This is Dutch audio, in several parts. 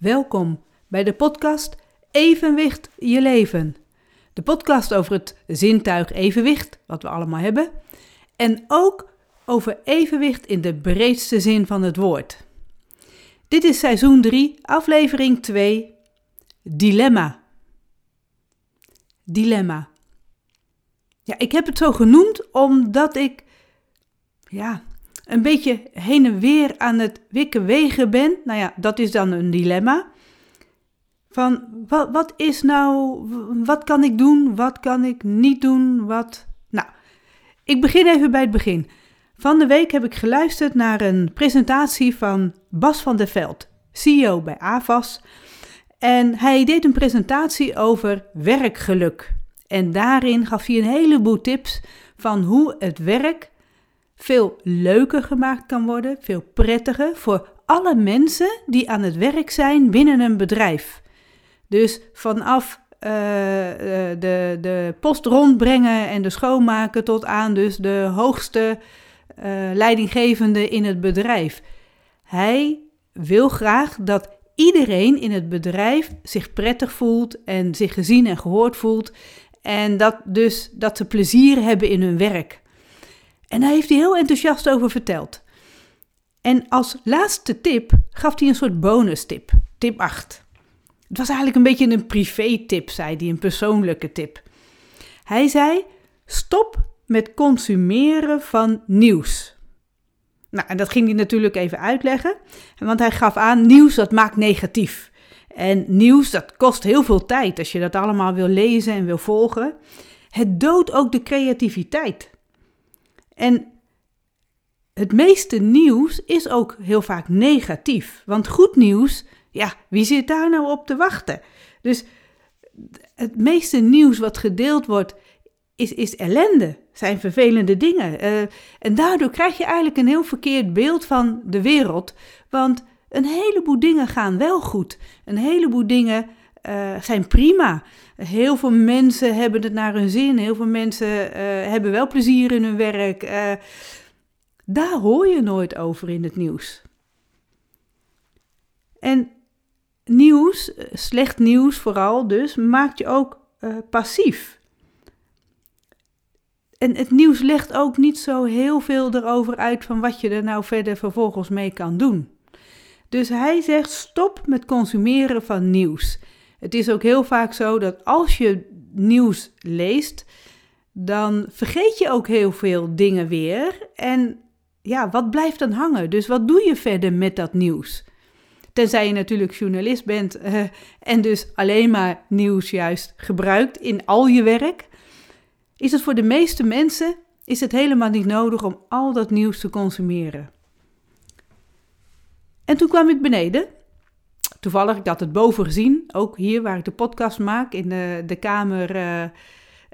Welkom bij de podcast Evenwicht je leven. De podcast over het zintuig evenwicht, wat we allemaal hebben. En ook over evenwicht in de breedste zin van het woord. Dit is seizoen 3, aflevering 2. Dilemma. Dilemma. Ja, ik heb het zo genoemd omdat ik ja, een beetje heen en weer aan het wikken wegen ben. Nou ja, dat is dan een dilemma. Van wat, wat is nou, wat kan ik doen, wat kan ik niet doen, wat. Nou, ik begin even bij het begin. Van de week heb ik geluisterd naar een presentatie van Bas van der Veld, CEO bij AVAS. En hij deed een presentatie over werkgeluk. En daarin gaf hij een heleboel tips van hoe het werk veel leuker gemaakt kan worden, veel prettiger voor alle mensen die aan het werk zijn binnen een bedrijf. Dus vanaf uh, de, de post rondbrengen en de schoonmaken tot aan dus de hoogste uh, leidinggevende in het bedrijf. Hij wil graag dat iedereen in het bedrijf zich prettig voelt en zich gezien en gehoord voelt. En dat dus dat ze plezier hebben in hun werk. En daar heeft hij heel enthousiast over verteld. En als laatste tip gaf hij een soort bonus tip, tip 8. Het was eigenlijk een beetje een privé-tip, zei hij, een persoonlijke tip. Hij zei: stop met consumeren van nieuws. Nou, en dat ging hij natuurlijk even uitleggen, want hij gaf aan: nieuws dat maakt negatief. En nieuws dat kost heel veel tijd als je dat allemaal wil lezen en wil volgen. Het doodt ook de creativiteit. En het meeste nieuws is ook heel vaak negatief. Want goed nieuws, ja, wie zit daar nou op te wachten? Dus het meeste nieuws wat gedeeld wordt, is, is ellende, zijn vervelende dingen. Uh, en daardoor krijg je eigenlijk een heel verkeerd beeld van de wereld. Want een heleboel dingen gaan wel goed. Een heleboel dingen uh, zijn prima. Heel veel mensen hebben het naar hun zin. Heel veel mensen uh, hebben wel plezier in hun werk. Uh, daar hoor je nooit over in het nieuws. En nieuws, slecht nieuws vooral dus, maakt je ook passief. En het nieuws legt ook niet zo heel veel erover uit van wat je er nou verder vervolgens mee kan doen. Dus hij zegt stop met consumeren van nieuws. Het is ook heel vaak zo dat als je nieuws leest, dan vergeet je ook heel veel dingen weer. En ja, wat blijft dan hangen? Dus wat doe je verder met dat nieuws? Tenzij je natuurlijk journalist bent uh, en dus alleen maar nieuws juist gebruikt in al je werk, is het voor de meeste mensen is het helemaal niet nodig om al dat nieuws te consumeren. En toen kwam ik beneden toevallig, had het boven gezien, ook hier waar ik de podcast maak, in de, de kamer, uh,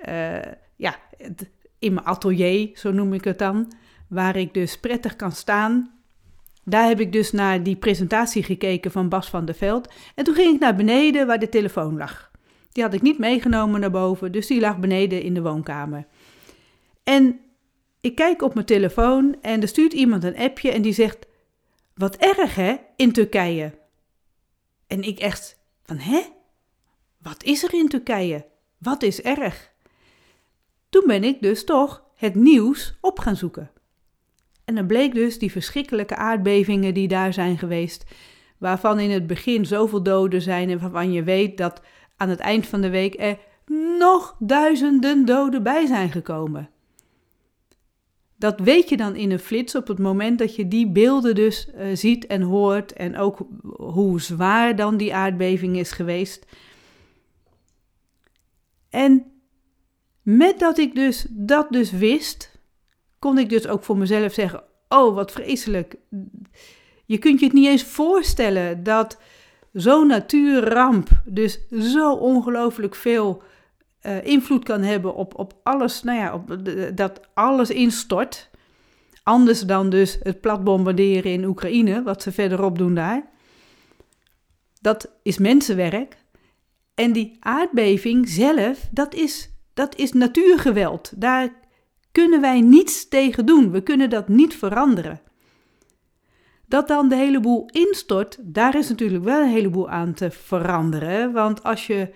uh, ja, in mijn atelier, zo noem ik het dan, waar ik dus prettig kan staan. Daar heb ik dus naar die presentatie gekeken van Bas van der Veld. En toen ging ik naar beneden waar de telefoon lag. Die had ik niet meegenomen naar boven, dus die lag beneden in de woonkamer. En ik kijk op mijn telefoon en er stuurt iemand een appje en die zegt: Wat erg hè, in Turkije. En ik echt van, hè? Wat is er in Turkije? Wat is erg? Toen ben ik dus toch het nieuws op gaan zoeken. En dan bleek dus die verschrikkelijke aardbevingen die daar zijn geweest, waarvan in het begin zoveel doden zijn en waarvan je weet dat aan het eind van de week er nog duizenden doden bij zijn gekomen. Dat weet je dan in een flits op het moment dat je die beelden dus uh, ziet en hoort en ook hoe zwaar dan die aardbeving is geweest. En met dat ik dus dat dus wist, kon ik dus ook voor mezelf zeggen: "Oh, wat vreselijk. Je kunt je het niet eens voorstellen dat zo'n natuurramp dus zo ongelooflijk veel uh, invloed kan hebben op, op alles, nou ja, op dat alles instort. Anders dan dus het plat bombarderen in Oekraïne, wat ze verderop doen daar. Dat is mensenwerk. En die aardbeving zelf, dat is, dat is natuurgeweld. Daar kunnen wij niets tegen doen. We kunnen dat niet veranderen. Dat dan de hele boel instort, daar is natuurlijk wel een heleboel aan te veranderen. Want als je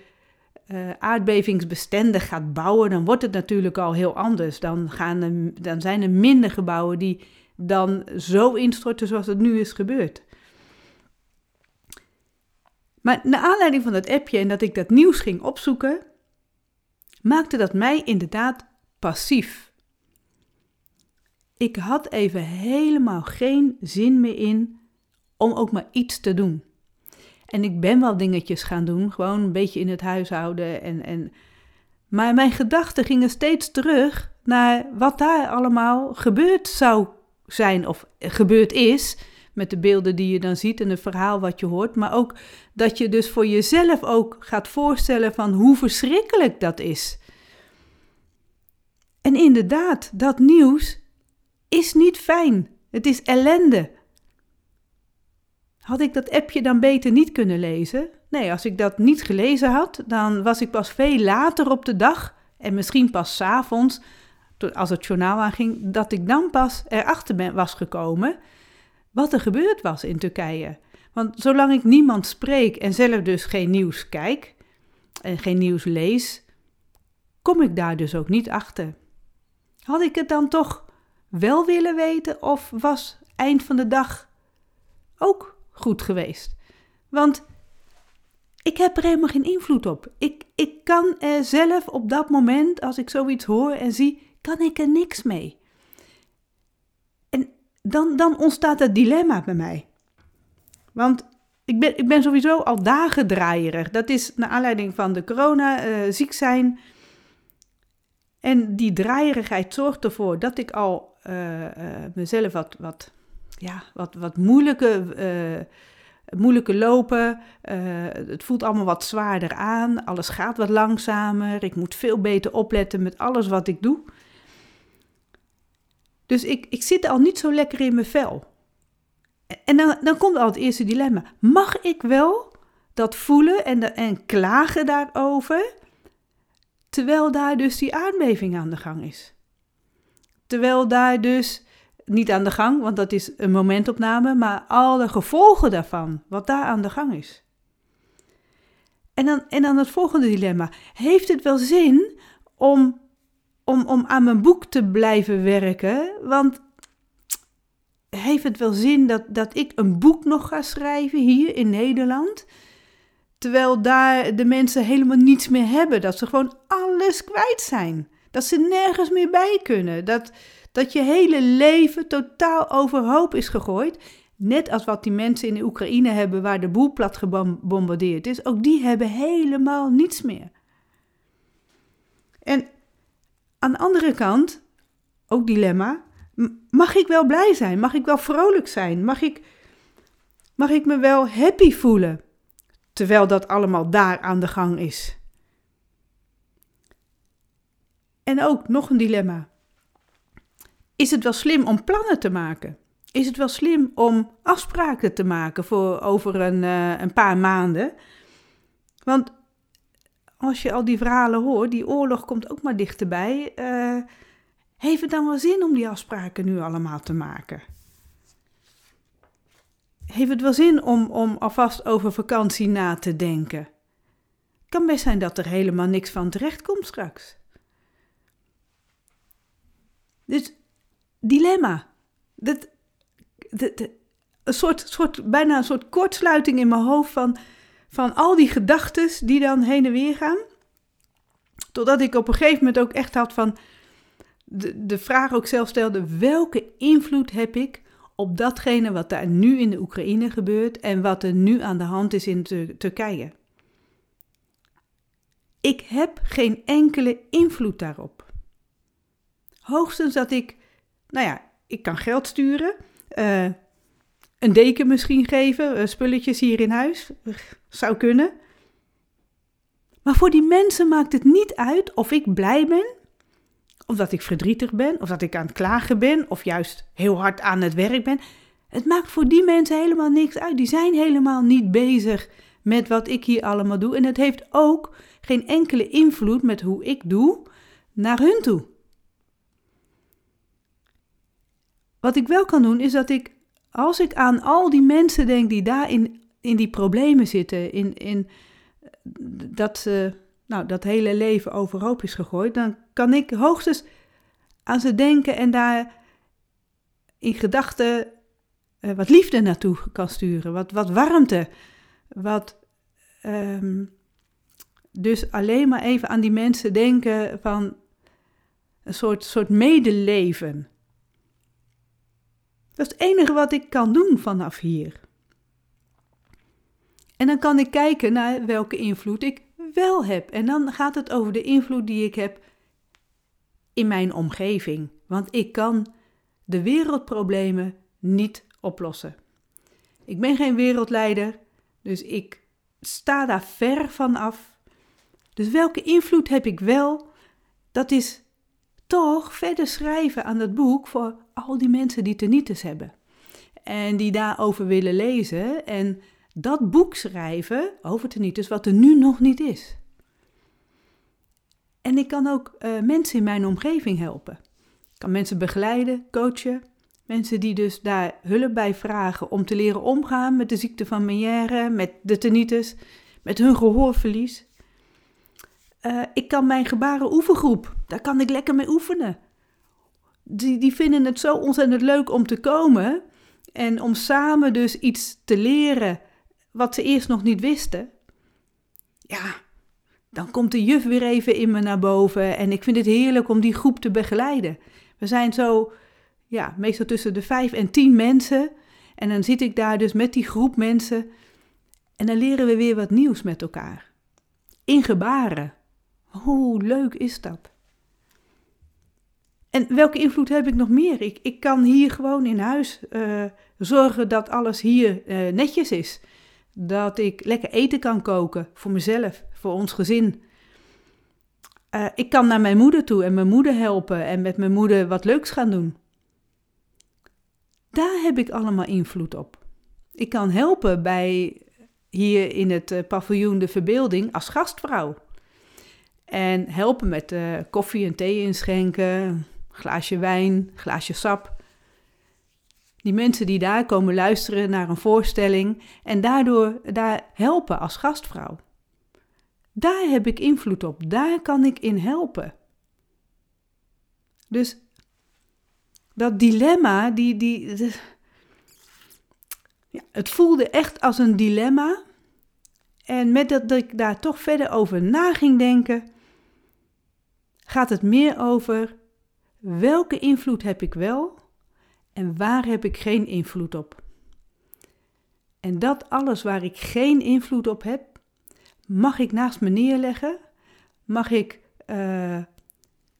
uh, aardbevingsbestendig gaat bouwen, dan wordt het natuurlijk al heel anders. Dan, gaan er, dan zijn er minder gebouwen die dan zo instorten zoals het nu is gebeurd. Maar naar aanleiding van dat appje en dat ik dat nieuws ging opzoeken, maakte dat mij inderdaad passief. Ik had even helemaal geen zin meer in om ook maar iets te doen. En ik ben wel dingetjes gaan doen, gewoon een beetje in het huishouden. En, en... Maar mijn gedachten gingen steeds terug naar wat daar allemaal gebeurd zou zijn of gebeurd is. Met de beelden die je dan ziet en het verhaal wat je hoort. Maar ook dat je dus voor jezelf ook gaat voorstellen van hoe verschrikkelijk dat is. En inderdaad, dat nieuws is niet fijn. Het is ellende. Had ik dat appje dan beter niet kunnen lezen? Nee, als ik dat niet gelezen had, dan was ik pas veel later op de dag en misschien pas s avonds, als het journaal aanging, dat ik dan pas erachter ben, was gekomen wat er gebeurd was in Turkije. Want zolang ik niemand spreek en zelf dus geen nieuws kijk en geen nieuws lees, kom ik daar dus ook niet achter. Had ik het dan toch wel willen weten of was eind van de dag ook goed geweest. Want ik heb er helemaal geen invloed op. Ik, ik kan er zelf op dat moment, als ik zoiets hoor en zie, kan ik er niks mee. En dan, dan ontstaat het dilemma bij mij. Want ik ben, ik ben sowieso al dagen draaierig. Dat is naar aanleiding van de corona, uh, ziek zijn. En die draaierigheid zorgt ervoor dat ik al uh, uh, mezelf wat, wat ja, wat, wat moeilijke, uh, moeilijke lopen. Uh, het voelt allemaal wat zwaarder aan. Alles gaat wat langzamer. Ik moet veel beter opletten met alles wat ik doe. Dus ik, ik zit al niet zo lekker in mijn vel. En dan, dan komt al het eerste dilemma. Mag ik wel dat voelen en, en klagen daarover, terwijl daar dus die aardbeving aan de gang is? Terwijl daar dus niet aan de gang, want dat is een momentopname, maar alle gevolgen daarvan, wat daar aan de gang is. En dan, en dan het volgende dilemma. Heeft het wel zin om, om, om aan mijn boek te blijven werken? Want heeft het wel zin dat, dat ik een boek nog ga schrijven hier in Nederland? Terwijl daar de mensen helemaal niets meer hebben. Dat ze gewoon alles kwijt zijn. Dat ze nergens meer bij kunnen. Dat, dat je hele leven totaal overhoop is gegooid. Net als wat die mensen in de Oekraïne hebben waar de boel plat gebombardeerd is. Ook die hebben helemaal niets meer. En aan de andere kant, ook dilemma, mag ik wel blij zijn? Mag ik wel vrolijk zijn? Mag ik, mag ik me wel happy voelen? Terwijl dat allemaal daar aan de gang is. En ook nog een dilemma. Is het wel slim om plannen te maken? Is het wel slim om afspraken te maken voor over een, uh, een paar maanden? Want als je al die verhalen hoort, die oorlog komt ook maar dichterbij. Uh, heeft het dan wel zin om die afspraken nu allemaal te maken? Heeft het wel zin om, om alvast over vakantie na te denken? Kan best zijn dat er helemaal niks van terecht komt straks. Dus dilemma. Dat, een soort, soort, bijna een soort kortsluiting in mijn hoofd van, van al die gedachten die dan heen en weer gaan. Totdat ik op een gegeven moment ook echt had van de, de vraag ook zelf stelde: welke invloed heb ik op datgene wat daar nu in de Oekraïne gebeurt en wat er nu aan de hand is in Turkije? Ik heb geen enkele invloed daarop. Hoogstens dat ik nou ja, ik kan geld sturen. Uh, een deken misschien geven, uh, spulletjes hier in huis. Zou kunnen. Maar voor die mensen maakt het niet uit of ik blij ben, of dat ik verdrietig ben, of dat ik aan het klagen ben, of juist heel hard aan het werk ben. Het maakt voor die mensen helemaal niks uit. Die zijn helemaal niet bezig met wat ik hier allemaal doe. En het heeft ook geen enkele invloed met hoe ik doe naar hun toe. Wat ik wel kan doen, is dat ik als ik aan al die mensen denk die daar in, in die problemen zitten, in, in dat, uh, nou, dat hele leven overhoop is gegooid, dan kan ik hoogstens aan ze denken en daar in gedachten uh, wat liefde naartoe kan sturen, wat, wat warmte, wat. Um, dus alleen maar even aan die mensen denken van een soort, soort medeleven. Dat is het enige wat ik kan doen vanaf hier. En dan kan ik kijken naar welke invloed ik wel heb. En dan gaat het over de invloed die ik heb in mijn omgeving. Want ik kan de wereldproblemen niet oplossen. Ik ben geen wereldleider, dus ik sta daar ver van af. Dus welke invloed heb ik wel? Dat is toch verder schrijven aan dat boek voor al die mensen die tinnitus hebben. En die daarover willen lezen en dat boek schrijven over tinnitus wat er nu nog niet is. En ik kan ook uh, mensen in mijn omgeving helpen. Ik kan mensen begeleiden, coachen. Mensen die dus daar hulp bij vragen om te leren omgaan met de ziekte van Meniere, met de tinnitus, met hun gehoorverlies. Uh, ik kan mijn gebaren oefengroep, daar kan ik lekker mee oefenen. Die, die vinden het zo ontzettend leuk om te komen en om samen dus iets te leren wat ze eerst nog niet wisten. Ja, dan komt de juf weer even in me naar boven en ik vind het heerlijk om die groep te begeleiden. We zijn zo, ja, meestal tussen de vijf en tien mensen en dan zit ik daar dus met die groep mensen en dan leren we weer wat nieuws met elkaar. In gebaren. Hoe leuk is dat? En welke invloed heb ik nog meer? Ik, ik kan hier gewoon in huis uh, zorgen dat alles hier uh, netjes is. Dat ik lekker eten kan koken voor mezelf, voor ons gezin. Uh, ik kan naar mijn moeder toe en mijn moeder helpen en met mijn moeder wat leuks gaan doen. Daar heb ik allemaal invloed op. Ik kan helpen bij hier in het paviljoen de verbeelding als gastvrouw. En helpen met uh, koffie en thee inschenken, glaasje wijn, glaasje sap. Die mensen die daar komen luisteren naar een voorstelling en daardoor daar helpen als gastvrouw. Daar heb ik invloed op, daar kan ik in helpen. Dus dat dilemma, die, die, ja, het voelde echt als een dilemma. En met dat, dat ik daar toch verder over na ging denken, gaat het meer over welke invloed heb ik wel en waar heb ik geen invloed op. En dat alles waar ik geen invloed op heb, mag ik naast me neerleggen, mag ik uh,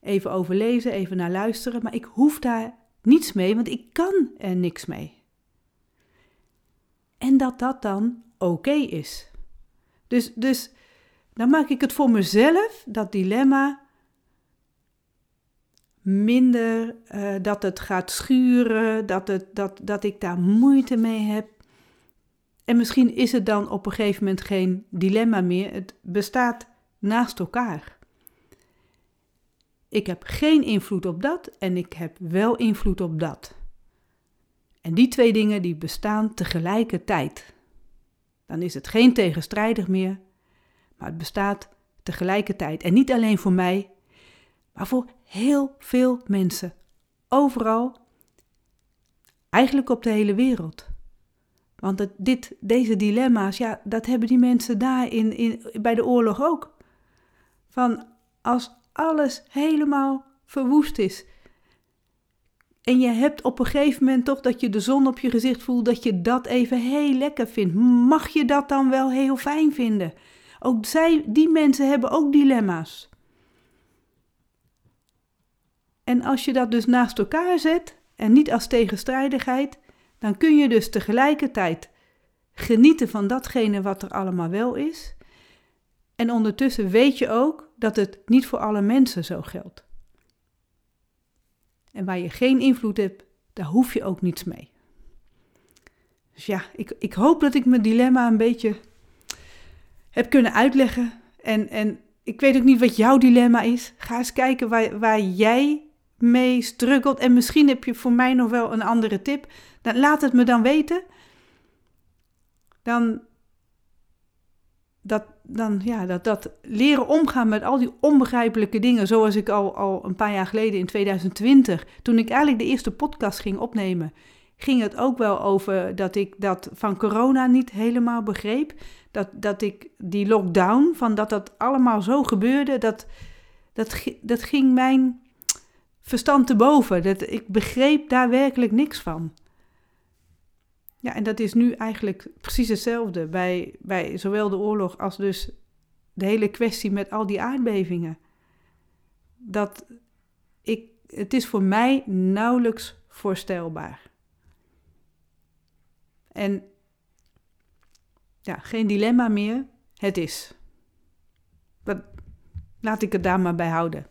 even overlezen, even naar luisteren, maar ik hoef daar niets mee, want ik kan er niks mee. En dat dat dan oké is. Dus, dus dan maak ik het voor mezelf, dat dilemma, minder uh, dat het gaat schuren, dat, het, dat, dat ik daar moeite mee heb. En misschien is het dan op een gegeven moment geen dilemma meer. Het bestaat naast elkaar. Ik heb geen invloed op dat en ik heb wel invloed op dat. En die twee dingen die bestaan tegelijkertijd. Dan is het geen tegenstrijdig meer, maar het bestaat tegelijkertijd. En niet alleen voor mij, maar voor heel veel mensen. Overal. Eigenlijk op de hele wereld. Want dit, deze dilemma's, ja, dat hebben die mensen daar in, in, bij de oorlog ook. Van als alles helemaal verwoest is. En je hebt op een gegeven moment toch dat je de zon op je gezicht voelt, dat je dat even heel lekker vindt. Mag je dat dan wel heel fijn vinden? Ook zij, die mensen hebben ook dilemma's. En als je dat dus naast elkaar zet en niet als tegenstrijdigheid, dan kun je dus tegelijkertijd genieten van datgene wat er allemaal wel is. En ondertussen weet je ook dat het niet voor alle mensen zo geldt. En waar je geen invloed hebt, daar hoef je ook niets mee. Dus ja, ik, ik hoop dat ik mijn dilemma een beetje heb kunnen uitleggen. En, en ik weet ook niet wat jouw dilemma is. Ga eens kijken waar, waar jij mee struggelt en misschien heb je voor mij nog wel een andere tip, dan laat het me dan weten. Dan dat, dan, ja, dat, dat leren omgaan met al die onbegrijpelijke dingen, zoals ik al, al een paar jaar geleden in 2020, toen ik eigenlijk de eerste podcast ging opnemen, ging het ook wel over dat ik dat van corona niet helemaal begreep. Dat, dat ik die lockdown, van dat dat allemaal zo gebeurde, dat, dat, dat ging mijn verstand te boven. Dat, ik begreep daar werkelijk niks van. Ja, en dat is nu eigenlijk precies hetzelfde bij, bij zowel de oorlog als dus de hele kwestie met al die aardbevingen. Dat ik, het is voor mij nauwelijks voorstelbaar. En ja, geen dilemma meer. Het is. Laat ik het daar maar bij houden.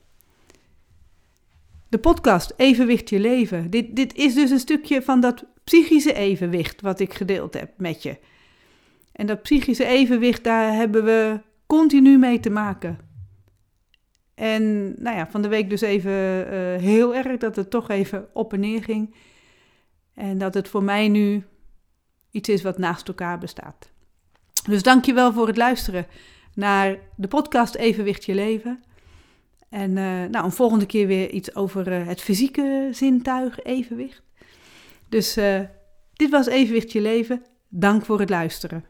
De podcast Evenwicht je leven. Dit, dit is dus een stukje van dat psychische evenwicht wat ik gedeeld heb met je. En dat psychische evenwicht, daar hebben we continu mee te maken. En nou ja, van de week dus even uh, heel erg dat het toch even op en neer ging. En dat het voor mij nu iets is wat naast elkaar bestaat. Dus dank je wel voor het luisteren naar de podcast Evenwicht je leven. En uh, nou, een volgende keer weer iets over uh, het fysieke zintuig evenwicht. Dus uh, dit was Evenwicht je leven. Dank voor het luisteren.